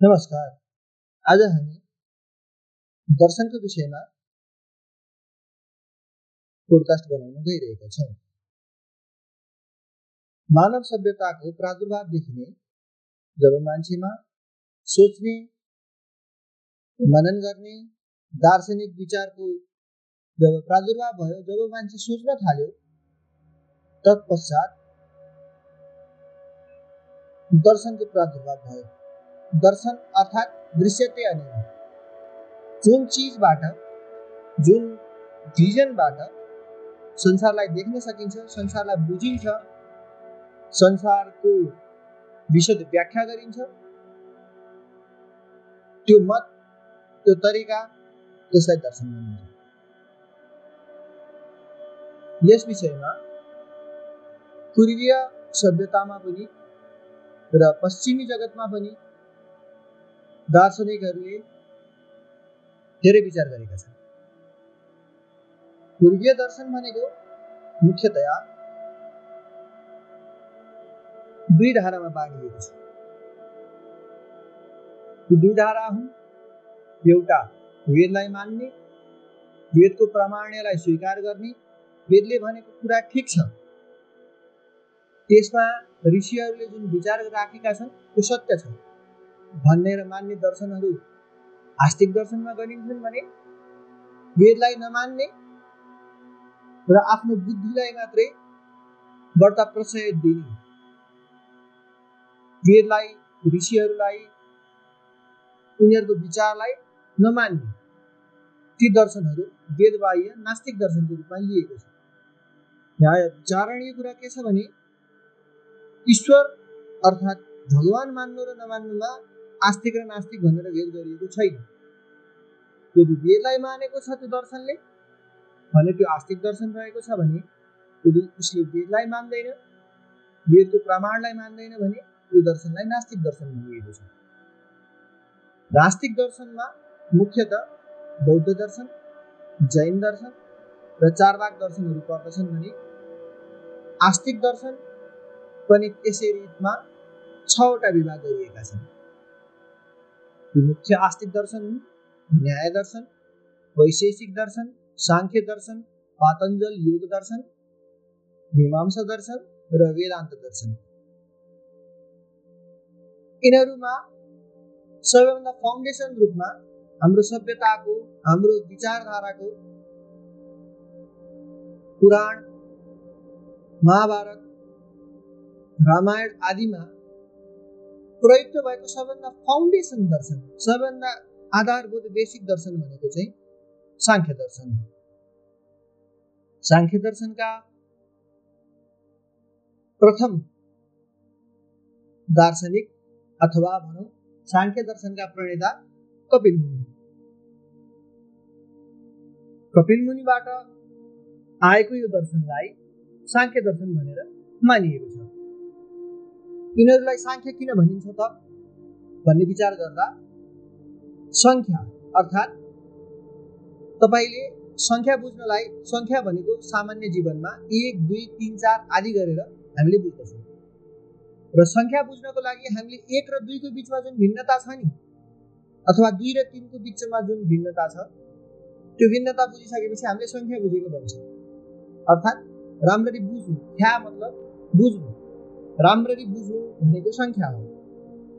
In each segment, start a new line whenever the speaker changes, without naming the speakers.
नमस्कार। आज हामी दर्शनको विषयमा पोडकास्ट बनाउन गइरहेका छौँ। मानव सभ्यताको प्रादुर्भावदेखि नै जब मान्छेमा सोच्ने मनन गर्ने दार्शनिक विचारको जब प्रादुर्भाव भयो जब मान्छे सोच्न थाल्यो तत्पश्चात दर्शनको प्रादुर्भाव भयो। दर्शन अर्थात् दृश्यते अनि जुन चिजबाट जुन भिजनबाट संसारलाई देख्न सकिन्छ संसारलाई बुझिन्छ संसारको विशद व्याख्या गरिन्छ। त्यो मत त्यो तरिका त्यसलाई दर्शन भनिन्छ। यस विषयमा पूर्वीय सभ्यतामा पनि र पश्चिमी जगतमा पनि दार्शनिकहरूले धेरै विचार गरेका छन्। पूर्वीय दर्शन भनेको मुख्यतया दुई धारामा बाँडिएको छ। दुई धारा हुन् एउटा वेदलाई मान्ने वेदको प्रामाण्यलाई स्वीकार गर्ने वेदले भनेको कुरा ठिक छ। त्यसमा ऋषिहरूले जुन विचार राखेका छन् त्यो सत्य छ। भन्ने र मान्ने दर्शनहरू आस्तिक दर्शनमा गनिन्छन् भने वेदलाई नमान्ने र आफ्नो बुद्धिलाई मात्रै बढ्ता प्रशय दिने। वेदलाई ऋषिहरूलाई उनीहरूको विचारलाई नमान्ने ती दर्शनहरू वेदबाह्य नास्तिक दर्शनको रूपमा लिएको छ। यहाँ विचारणीय कुरा के छ भने ईश्वर अर्थात् भगवान् मान्नु र नमान्नुमा आस्तिक र नास्तिक भनेर भेद गरिएको छैन। यदि वेदलाई मानेको छ त्यो दर्शनले भने त्यो आस्तिक दर्शन रहेको छ भने यदि उसले वेदलाई मान्दैन वेदको प्रमाणलाई मान्दैन भने त्यो दर्शनलाई नास्तिक दर्शन भनिएको छ। नास्तिक दर्शनमा मुख्यत बौद्ध दर्शन जैन दर्शन र चारवाक दर्शनहरू पर्दछन् भने आस्तिक दर्शन पनि त्यसै रितमा छवटा विभाग गरिएका छन्। मुख्य आस्तिक दर्शन न्याय दर्शन वैशेषिक दर्शन साङ्ख्य दर्शन पातञ्जल योग दर्शन मीमांसा दर्शन र वेदान्त दर्शन. यिनीहरूमा सबैभन्दा फाउन्डेसन रूपमा हाम्रो सभ्यताको हाम्रो विचारधाराको पुराण महाभारत रामायण आदिमा प्रयुक्त भएको सबभन्दा फाउन्डेसन दर्शन सबभन्दा आधारभूत बेसिक दर्शन भनेको चाहिँ साङ्ख्य दर्शन हो। साङ्ख्य दर्शनका प्रथम दार्शनिक अथवा भनौँ साङ्ख्य दर्शनका प्रणेता कपिल मुनि। कपिल मुनिबाट आएको यो दर्शनलाई साङ्ख्य दर्शन भनेर मानिएको छ। यिनीहरूलाई साङ्ख्य किन भनिन्छ त? भन्ने विचार गर्दा सङ्ख्या अर्थात् तपाईँले सङ्ख्या बुझ्नलाई सङ्ख्या भनेको सामान्य जीवनमा एक दुई तिन चार आदि गरेर हामीले बुझ्दछौँ। र सङ्ख्या बुझ्नको लागि हामीले एक र दुईको बिचमा जुन भिन्नता छ नि अथवा दुई र तिनको बिचमा जुन भिन्नता छ त्यो भिन्नता बुझिसकेपछि हामीले सङ्ख्या बुझेको भन्छौँ। अर्थात् राम्ररी बुझ्नु ख्या मतलब बुझ्नु। राम्ररी बुझ्नु भनेको सङ्ख्या हो।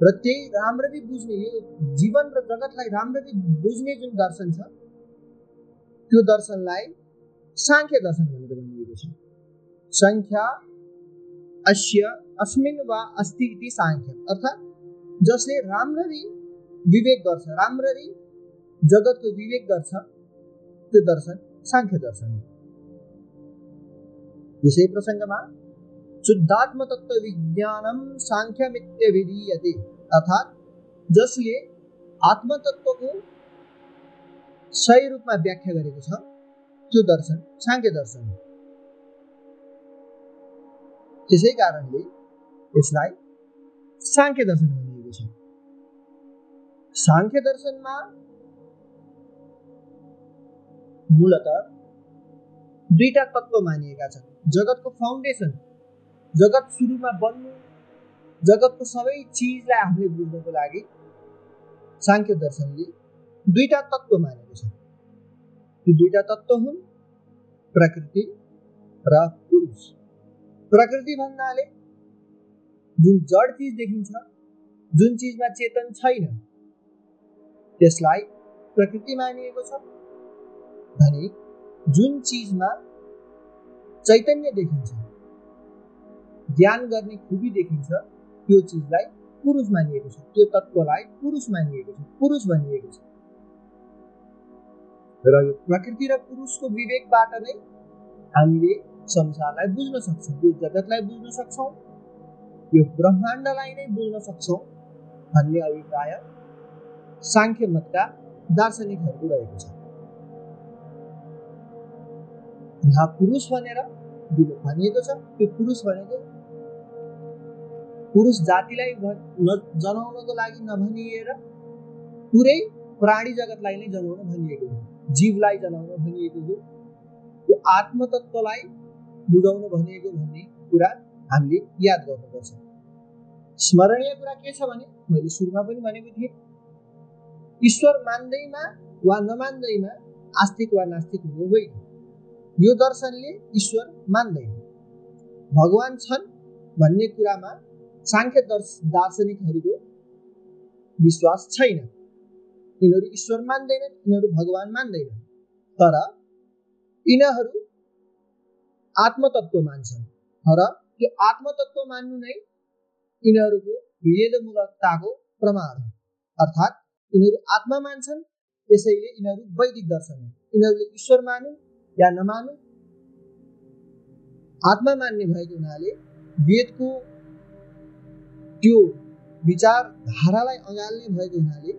र त्यही राम्ररी बुझ्ने यो जीवन र जगतलाई राम्ररी बुझ्ने जुन दर्शन छ त्यो दर्शनलाई साङ्ख्य दर्शन भनेर भनिएको छ। सङ्ख्या अस्य अस्मिन वा अस्ति इति साङ्ख्य। अर्थात् जसले राम्ररी विवेक गर्छ राम्ररी जगतको विवेक गर्छ त्यो दर्शन साङ्ख्य दर्शन हो। यसै प्रसङ्गमा शुद्धात्म तत्व विज्ञानम साङ्ख्यमित्यभिधीयते अर्थात् जसले आत्मतत्वको सही रूपमा व्याख्या गरेको छ। त्यो दर्शन साङ्ख्य दर्शन। हो त्यसै कारणले यसलाई साङ्ख्य दर्शन भनिएको छ। साङ्ख्य दर्शनमा मूलत दुईटा तत्व मानिएका छन्। जगतको फाउन्डेसन जगत सुरुमा बन्नु जगतको सबै चिजलाई हामीले बुझ्नको लागि साङ्ख्य दर्शनले दुईटा तत्त्व मानेको छ। ती दुईटा तत्त्व हुन् प्रकृति र पुरुष। प्रकृति भन्नाले जुन जड चिज देखिन्छ जुन चिजमा चेतन छैन त्यसलाई प्रकृति मानिएको छ। भने जुन चिजमा चैतन्य देखिन्छ ज्ञान गर्ने खुबी देखिन्छ। त्यो चिजलाई पुरुष मानिएको छ। त्यो तत्त्वलाई पुरुष मानिएको छ। पुरुष भनिएको छ। र यो प्रकृति र पुरुषको विवेकबाट नै हामीले संसारलाई बुझ्न सक्छौँ। यो जगतलाई बुझ्न सक्छौँ। यो ब्रह्माण्डलाई नै बुझ्न सक्छौँ भन्ने अभिप्राय साङ्ख्य मतका दार्शनिकहरूको रहेको छ। यहाँ पुरुष भनेर भनिएको छ। त्यो पुरुष भनेको पुरुष जातिलाई जनाउनको लागि नभनिएर पुरै प्राणी जगतलाई नै जनाउन भनिएको हो। जीवलाई जनाउन भनिएको हो। त्यो आत्मतत्वलाई बुझाउन भनिएको भन्ने कुरा हामीले याद गर्नुपर्छ। स्मरणीय कुरा के छ भने मैले सुरुमा पनि भनेको थिएँ। ईश्वर मान्दैमा वा नमान्दैमा आस्तिक वा नास्तिक हुनु होइन। यो दर्शनले ईश्वर मान्दैन। भगवान् छन् भन्ने कुरामा साङ्ख्य दर्श दार्शनिकहरूको विश्वास छैन यिनीहरू ईश्वर मान्दैनन् यिनीहरू भगवान् मान्दैनन् तर यिनीहरू आत्मतत्व मान्छन् र त्यो आत्मतत्व मान्नु नै यिनीहरूको वेदमूलकताको प्रमाण हो अर्थात् यिनीहरू आत्मा मान्छन् त्यसैले यिनीहरू वैदिक दर्शन हो यिनीहरूले ईश्वर मानु या नमानु आत्मा मान्ने भएको हुनाले वेदको त्यो विचारधारालाई अँगाल्ने भएको हुनाले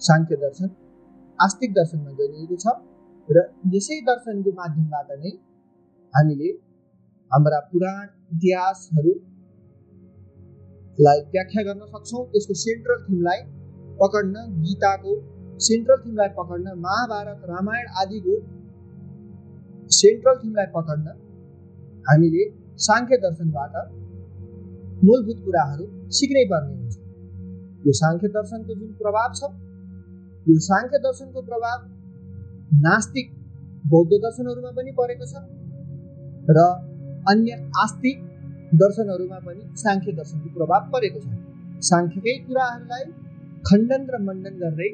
साङ्ख्य दर्शन आस्तिक दर्शनमा गरिएको छ र यसै दर्शनको माध्यमबाट नै हामीले हाम्रा पुराण इतिहासहरूलाई व्याख्या गर्न सक्छौँ। त्यसको सेन्ट्रल थिमलाई पकड्न गीताको सेन्ट्रल थिमलाई पकड्न महाभारत रामायण आदिको सेन्ट्रल थिमलाई पकड्न हामीले साङ्ख्य दर्शनबाट मूलभूत कुराहरू सिक्नै पर्ने हुन्छ। यो साङ्ख्य दर्शनको जुन प्रभाव छ यो साङ्ख्य दर्शनको प्रभाव नास्तिक बौद्ध दर्शनहरूमा पनि परेको छ र अन्य आस्तिक दर्शनहरूमा पनि साङ्ख्य दर्शनको प्रभाव परेको छ। साङ्ख्यकै कुराहरूलाई खण्डन र मण्डन गर्दै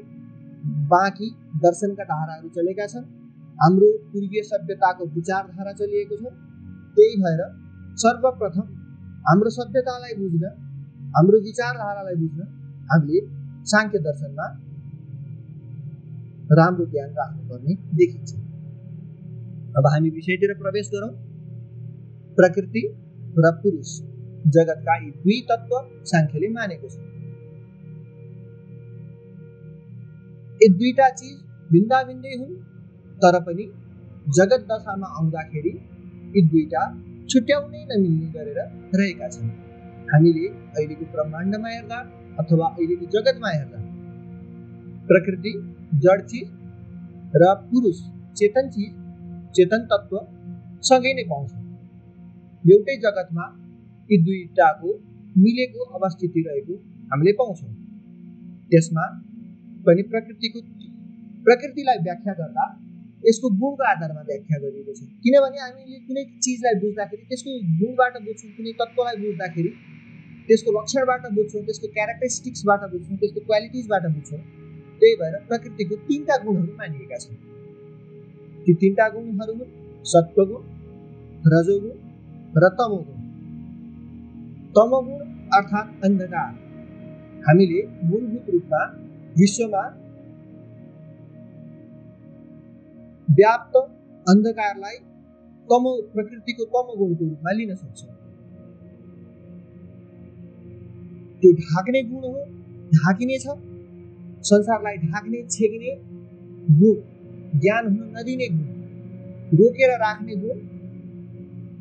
बाँकी दर्शनका धाराहरू चलेका छन्। हाम्रो पूर्वीय सभ्यताको विचारधारा चलिएको छ। त्यही भएर सर्वप्रथम हाम्रो सभ्यतालाई बुझ्न हाम्रो विचारधारालाई बुझ्न हामीले साङ्ख्य दर्शनमा राम्रो ध्यान राख्नुपर्ने देखिन्छ। अब हामी विषयतिर प्रवेश गरौँ। प्रकृति र पुरुष जगतका यी दुई तत्त्व साङ्ख्यले मानेको छ। यी दुईटा चिज भिन्दा भिन्दै हुन् तर पनि जगत दशामा आउँदाखेरि यी दुईटा छुट्याउनै नमिल्ने गरेर रहेका छन्। हामीले अहिलेको ब्रह्माण्डमा हेर्दा अथवा अहिलेको जगतमा हेर्दा प्रकृति जड चिज र पुरुष चेतन चिज चेतन तत्व सँगै नै पाउँछौँ। एउटै जगतमा यी दुईटाको मिलेको अवस्थिति रहेको हामीले पाउँछौँ। त्यसमा पनि प्रकृतिको प्रकृतिलाई व्याख्या गर्दा यसको गुणको आधारमा व्याख्या गरिएको छ। किनभने हामीले कुनै चिजलाई बुझ्दाखेरि त्यसको गुणबाट बुझ्छौँ कुनै तत्त्वलाई बुझ्दाखेरि त्यसको लक्षणबाट बुझ्छौँ त्यसको क्यारेक्टरिस्टिक्सबाट बुझ्छौँ त्यसको क्वालिटिजबाट बुझ्छौँ त्यही भएर प्रकृतिको तिनवटा गुणहरू मानिएका छन्। ती तिनवटा गुणहरू हुन् सत्वगुण रजोगुण र तमोगुण। तमोगुण अर्थात् अन्धकार। हामीले मूलभूत रूपमा विश्वमा व्याप्त अन्धकारलाई तमो प्रकृतिको तमोगुणको रूपमा लिन सक्छौँ। त्यो ढाक्ने गुण हो ढाकिने छ। संसारलाई ढाक्ने छेक्ने गुण ज्ञान हुन नदिने गुण रोकेर राख्ने गुण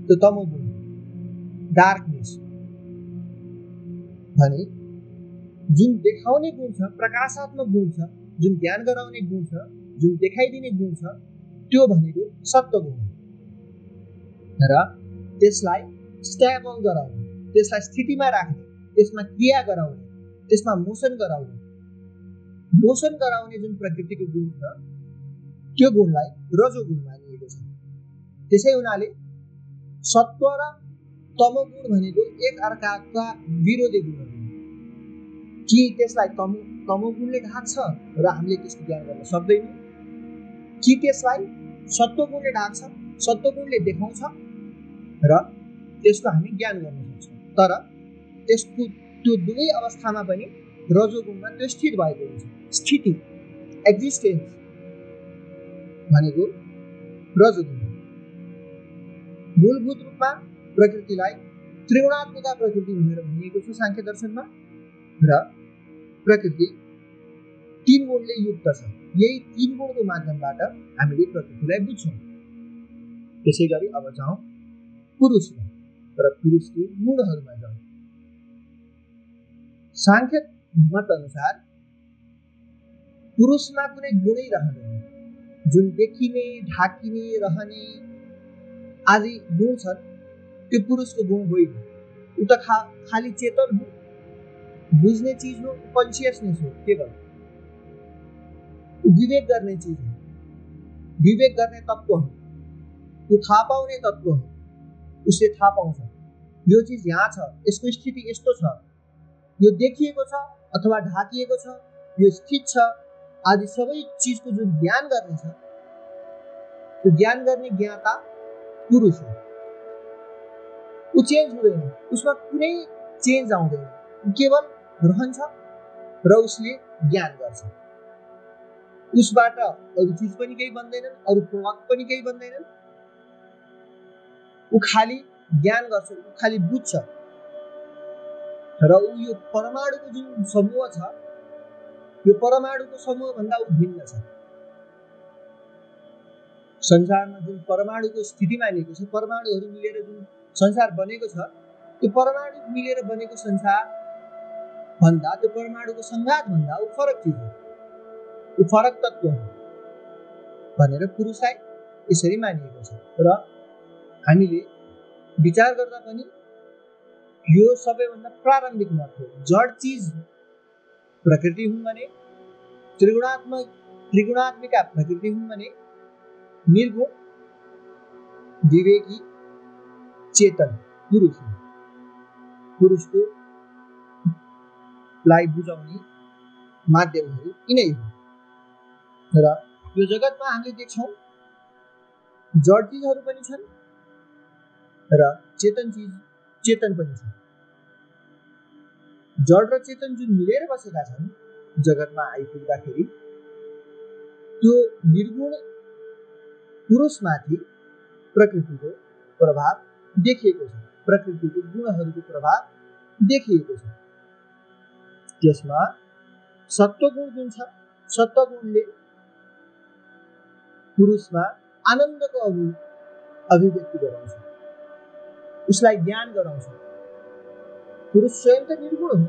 त्यो तमो गुण डार्कनेस भने जुन देखाउने गुण छ प्रकाशात्मक गुण छ जुन ज्ञान गराउने गुण छ जुन देखाइदिने गुण छ त्यो भनेको सत्य गुण र त्यसलाई स्ट्याबल गराउने त्यसलाई स्थितिमा राख्ने त्यसमा क्रिया गराउने त्यसमा मोसन गराउने। मोसन गराउने जुन प्रकृतिको गुण छ त्यो गुणलाई रजोगुण मानिएको छ। त्यसै हुनाले सत्व र तमोगुण भनेको एक अर्काका विरोधी गुणहरू कि त्यसलाई तमो तमोगुणले ढाक्छ र हामीले त्यसको ज्ञान गर्न सक्दैनौँ? कि त्यसलाई सत्वगुणले ढाक्छ सत्वगुणले देखाउँछ र त्यसको हामी ज्ञान गर्न सक्छौँ। तर त्यसको त्यो दुवै अवस्थामा पनि रजोगुणमा त्यो स्थित भएको हुन्छ। स्थिति एक्जिस्टेन्स भनेको रजोगुण मूलभूत रूपमा प्रकृतिलाई त्रिगुणात्मिका प्रकृति भनेर भनिएको छ साङ्ख्य दर्शनमा र प्रकृति तिन गुणले युक्त छ। यही तिन गुणको माध्यमबाट हामीले प्रकृतिलाई बुझ्छौँ। त्यसै गरी अब जाउँ पुरुषमा र पुरुषको गुणहरूमा जाउँ। साङ्ख्य मत अनुसार पुरुषमा कुनै गुणै रहँदैन। जुन देखिने ढाकिने रहने आदि गुण छन् त्यो पुरुषको गुण होइन। ऊ त खा खालि चेतन हो। बुझ्ने चिज हो कन्सियसनेस हो केवल। विवेक गर्ने चिज हो। विवेक गर्ने तत्त्व हो। त्यो थाहा पाउने तत्त्व हो उसले थाहा पाउँछ यो चिज यहाँ छ यसको स्थिति यस्तो छ यो देखिएको छ अथवा ढाकिएको छ यो स्थित छ आदि सबै चिजको जुन ज्ञान गर्ने छ त्यो ज्ञान गर्ने ज्ञाता पुरुष हो। ऊ चेन्ज हुँदैन उसमा कुनै चेन्ज आउँदैन केवल रहन्छ र उसले ज्ञान गर्छ उसबाट अरू चिज पनि केही बन्दैनन् अरू प्रडक्ट पनि केही बन्दैनन्। ऊ खालि ज्ञान गर्छ ऊ खालि बुझ्छ। र ऊ यो परमाणुको जुन समूह छ यो परमाणुको समूहभन्दा ऊ भिन्न छ। संसारमा जुन परमाणुको स्थिति मानिएको छ परमाणुहरू मिलेर जुन संसार बनेको छ त्यो परमाणु मिलेर बनेको संसार भन्दा त्यो परमाणुको भन्दा ऊ फरक चिज हो। ऊ फरक तत्त्व हो भनेर पुरुषलाई यसरी मानिएको छ र हामीले विचार गर्दा पनि यो सबैभन्दा प्रारम्भिक मत हो जड चिज प्रकृति हुन् भने त्रिगुणात्मक त्रिगुणात्मिका प्रकृति हुन् भने निर्गुण विवेकी चेतन पुरुष हुन् पुरुषको लाई बुझाउने माध्यमहरू यिनै हुन् र यो जगतमा हामीले देख्छौँ। जड चिजहरू पनि छन् र चेतन चिज चेतन पनि छ जड र चेतन जुन मिलेर बसेका छन् जगतमा आइपुग्दाखेरि त्यो निर्गुण पुरुषमाथि प्रकृतिको प्रभाव देखिएको छ। प्रकृतिको गुणहरूको प्रभाव देखिएको छ। त्यसमा सत्वगुण जुन छ सत्वगुणले पुरुषमा आनन्दको अभि अभिव्यक्ति गराउँछ। उसलाई ज्ञान गराउँछ। पुरुष स्वयं त निर्गुण हो।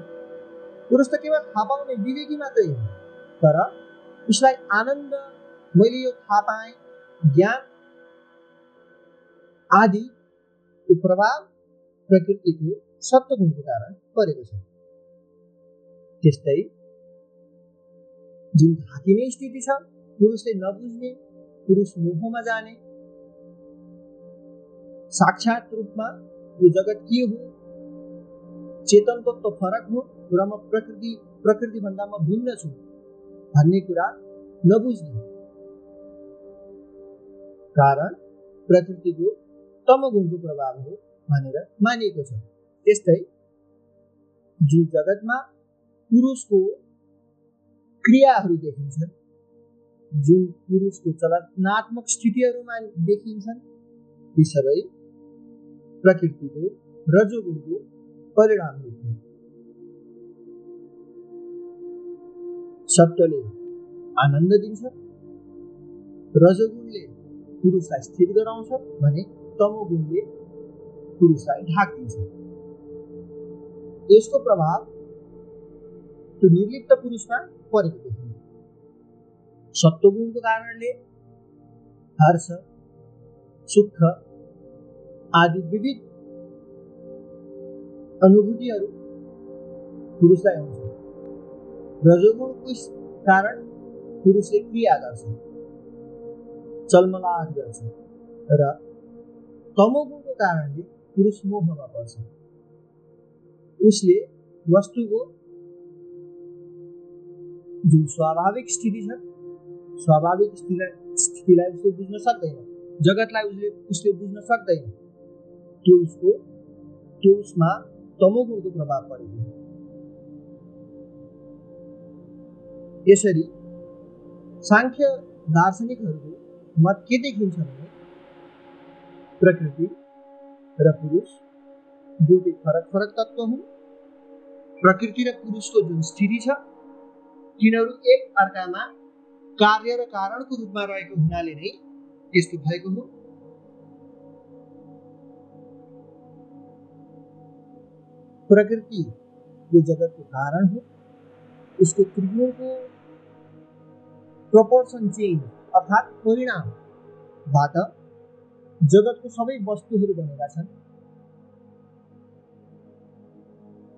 पुरुष त केवल थाहा पाउने विवेकी मात्रै हो। तर उसलाई आनन्द मैले यो थाहा पाएँ ज्ञान आदिको प्रभाव प्रकृतिको सत्वगुणको कारण परेको छ। त्यस्तै जुन ढाकिने स्थिति छ पुरुषले नबुझ्ने पुरुष मोहमा जाने साक्षात रूपमा यो जगत के हो चेतनको त फरक हो र म प्रकृति प्रकृतिभन्दा म भिन्न छु भन्ने कुरा नबुझ्ने कारण प्रकृतिको तमगुणको प्रभाव हो भनेर मानिएको छ त्यस्तै जुन जगतमा पुरुषको क्रियाहरू देखिन्छन् जुन पुरुषको चलनात्मक स्थितिहरूमा देखिन्छन् ती सबै प्रकृतिको रजोगुणको परिणाम देख्ने सत्वले आनन्द दिन्छ रजोगुणले पुरुषलाई स्थिर गराउँछ भने तमोगुणले पुरुषलाई ढाकिदिन्छ यसको प्रभाव त्यो निर्लिप्त पुरुषमा परेको देखिन्छ। सत्वगुणको कारणले हर्ष सुख आदि विविध अनुभूतिहरू पुरुषलाई आउँछ रजोगुणको कारण पुरुषले क्रिया गर्छ चलमलाट गर्छ र तमोगुणको कारणले पुरुष मोहमा पर्छ। उसले वस्तुको जुन स्वाभाविक स्थिति छ स्वाभाविक स्थितिलाई स्थितिलाई उसले बुझ्न सक्दैन। जगतलाई उसले उसले बुझ्न सक्दैन। त्यो उसको त्यो उसमा तमोगुणको प्रभाव परेको यसरी साङ्ख्य दार्शनिकहरूको मत के देखिन्छ भने प्रकृति र पुरुष दुईटै फरक फरक तत्त्व हुन्। प्रकृति र पुरुषको जुन स्थिति छ तिनीहरू एक अर्कामा कार्य र कारणको रूपमा रहेको हुनाले नै यस्तो भएको हो। प्रकृति यो जगतको कारण हो। उसको क्रियाको प्रोपोर्सन चेन्ज अर्थात् परिणामबाट जगतको सबै वस्तुहरू बनेका छन्।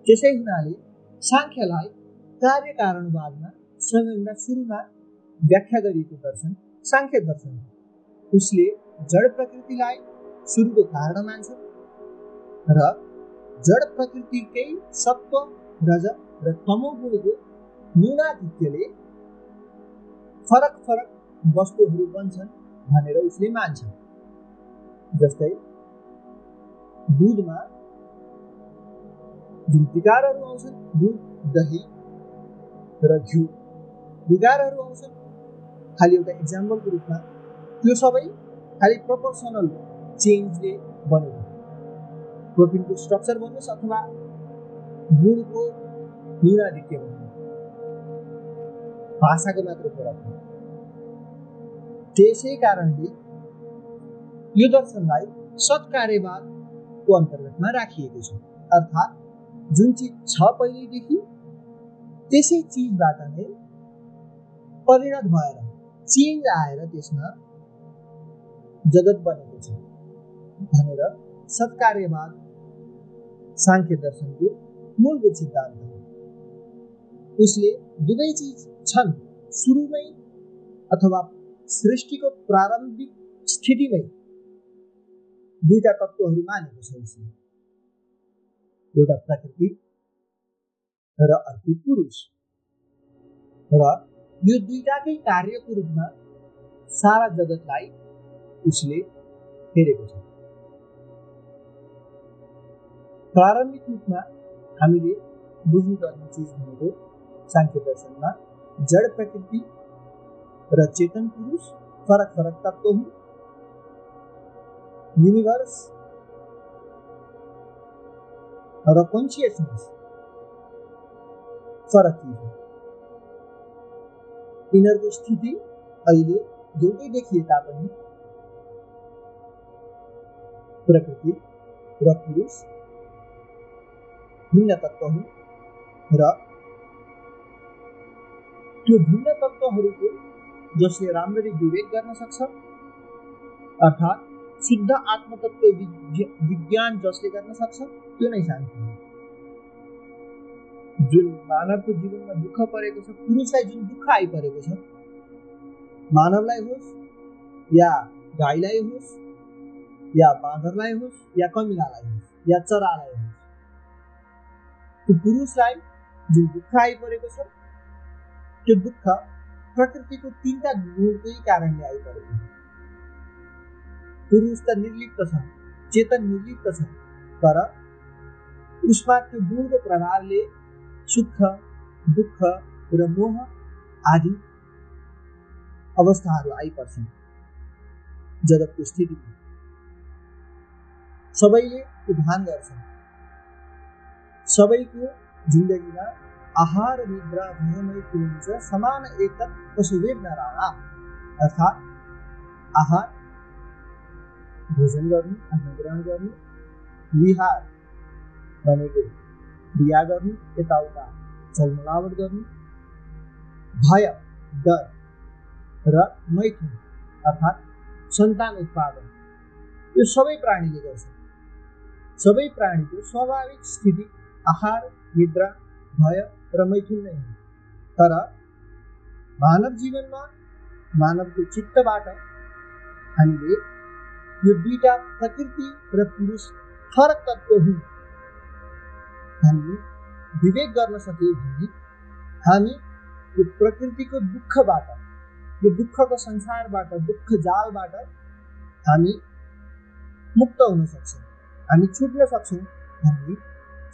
त्यसै हुनाले साङ्ख्यलाई कार्य कारणवादमा सबैभन्दा सुरुमा व्याख्या गरिएको दर्शन साङ्ख्य दर्शन उसले जड प्रकृतिलाई सुरुको कारण मान्छ र जड प्रकृतिकै सत्व रज र तमो गुणको न्यूनाधिक्यले फरक फरक वस्तुहरू बन्छन् भनेर उसले मान्छ। जस्तै दुधमा जुन विकारहरू आउँछन् दुध दही र घिउ। विकारहरू आउँछन् खालि एउटा इक्जाम्पलको रूपमा त्यो सबै खालि प्रोपोर्सनल चेन्जले बनेको प्रोटिनको स्ट्रक्चर भन्नुहोस् अथवा गुणको न्यूनाधिक्य भन्नुहोस्। भाषाको मात्र हो। त्यसै कारणले यो दर्शनलाई सत्कार्यवादको अन्तर्गतमा राखिएको छ। अर्थात् जुन चिज छ पहिलेदेखि त्यसै चिजबाट नै परिणत भएर चेन्ज आएर त्यसमा जगत बनेको छ भनेर सत्कार्यवाद साङ्ख्य दर्शनको मूलभूत सिद्धान्त उसले दुवै चिज छन् सुरुमै अथवा सृष्टिको प्रारम्भिक स्थितिमै दुईटा तत्त्वहरू मानेको छ उसले। एउटा प्रकृति र अर्को पुरुष र यो दुईटाकै कार्यको रूपमा सारा जगतलाई उसले हेरेको छ। प्रारम्भिक रूपमा हामीले बुझ्नुपर्ने चिज भनेको साङ्ख्य दर्शनमा जड़ प्रकृति र चेतन पुरुष फरक फरक तत्व हुन्। युनिभर्स र कन्सियसनेस फरक चिज हो यिनीहरूको स्थिति अहिले एउटै देखिए तापनि प्रकृति र पुरुष। भिन्न तत्व हुन् र। त्यो भिन्न तत्त्वहरूको जसले राम्ररी विवेक गर्न सक्छ अर्थात् शुद्ध आत्मतत्व विज्ञान जसले गर्न सक्छ त्यो नै शान्ति जुन मानवको जीवनमा दुःख परेको छ पुरुषलाई जुन दुःख आइपरेको छ मानवलाई होस् या गाईलाई होस् या बाँदरलाई होस् या कमिलालाई होस् या चरालाई होस् त्यो पुरुषलाई जुन दुःख आइपरेको छ त्यो दुःख प्रकृतिको तिनवटा गुणकै कारणले आइपरेको पुरुष त निर्लिप्त छ चेतन निर्लिप्त छ तर उसमा त्यो गुणको प्रभावले सुख दुःख र मोह आदि अवस्थाहरू आइपर्छन्। जगतको स्थितिमा। सबैले त्यो भान गर्छन्। सबैको जिन्दगीमा आहार, निद्रा भयमैत्रिन्छ समान एकत पशुवीर नराणा अर्थात् आहार, भोजन गर्नु अन्न ग्रहण गर्नु, विहार भनेको क्रिया गर्नु यताउता चलमलावट गर्नु भय, डर र मैथुन, अर्थात् सन्तान उत्पादन। यो सबै प्राणीले गर्छ। सबै प्राणीको स्वाभाविक स्थिति आहार, निद्रा, भय र मैथुन नै हो। तर मानव जीवनमा मानवको चित्तबाट हामीले यो दुईटा प्रकृति र पुरुष फरक तत्त्व हुन्। हामी विवेक गर्न सक्यौँ भने हामी यो प्रकृतिको दुःखबाट यो दुःखको संसारबाट दुःख जालबाट हामी मुक्त हुन सक्छौँ। हामी छुट्न सक्छौँ भन्ने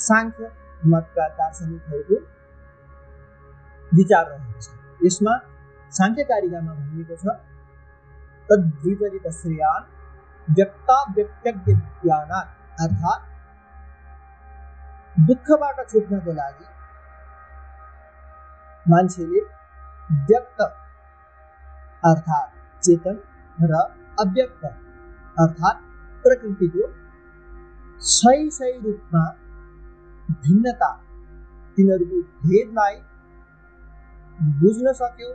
साङ्ख्य मतका दार्शनिकहरूको विचार रहेको छ। यसमा साङ्ख्यकारिकामा भनिएको छ तद्विपरीत श्रेयान व्यक्ता व्यक्तज्ञ अर्थात् दुःखबाट छुट्नको लागि मान्छेले व्यक्त अर्थात् चेतन र अव्यक्त अर्थात् प्रकृतिको सही सही रूपमा भिन्नता तिनीहरूको भेदलाई बुझ्न सक्यो,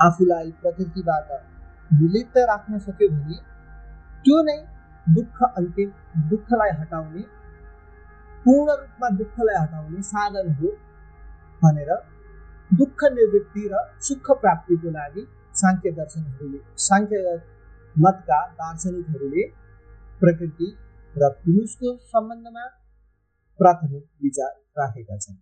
आफूलाई प्रकृतिबाट विलिप्त राख्न सक्यो भने त्यो नै दुःख अन्तिम दुःखलाई हटाउने पूर्ण रूपमा दुःखलाई हटाउने साधन हो भनेर दुःख निवृत्ति र सुख प्राप्तिको लागि साङ्ख्य दर्शनहरूले साङ्ख्य मतका दार्शनिकहरूले प्रकृति र पुरुषको सम्बन्धमा प्राथमिक विचार राखेका छन्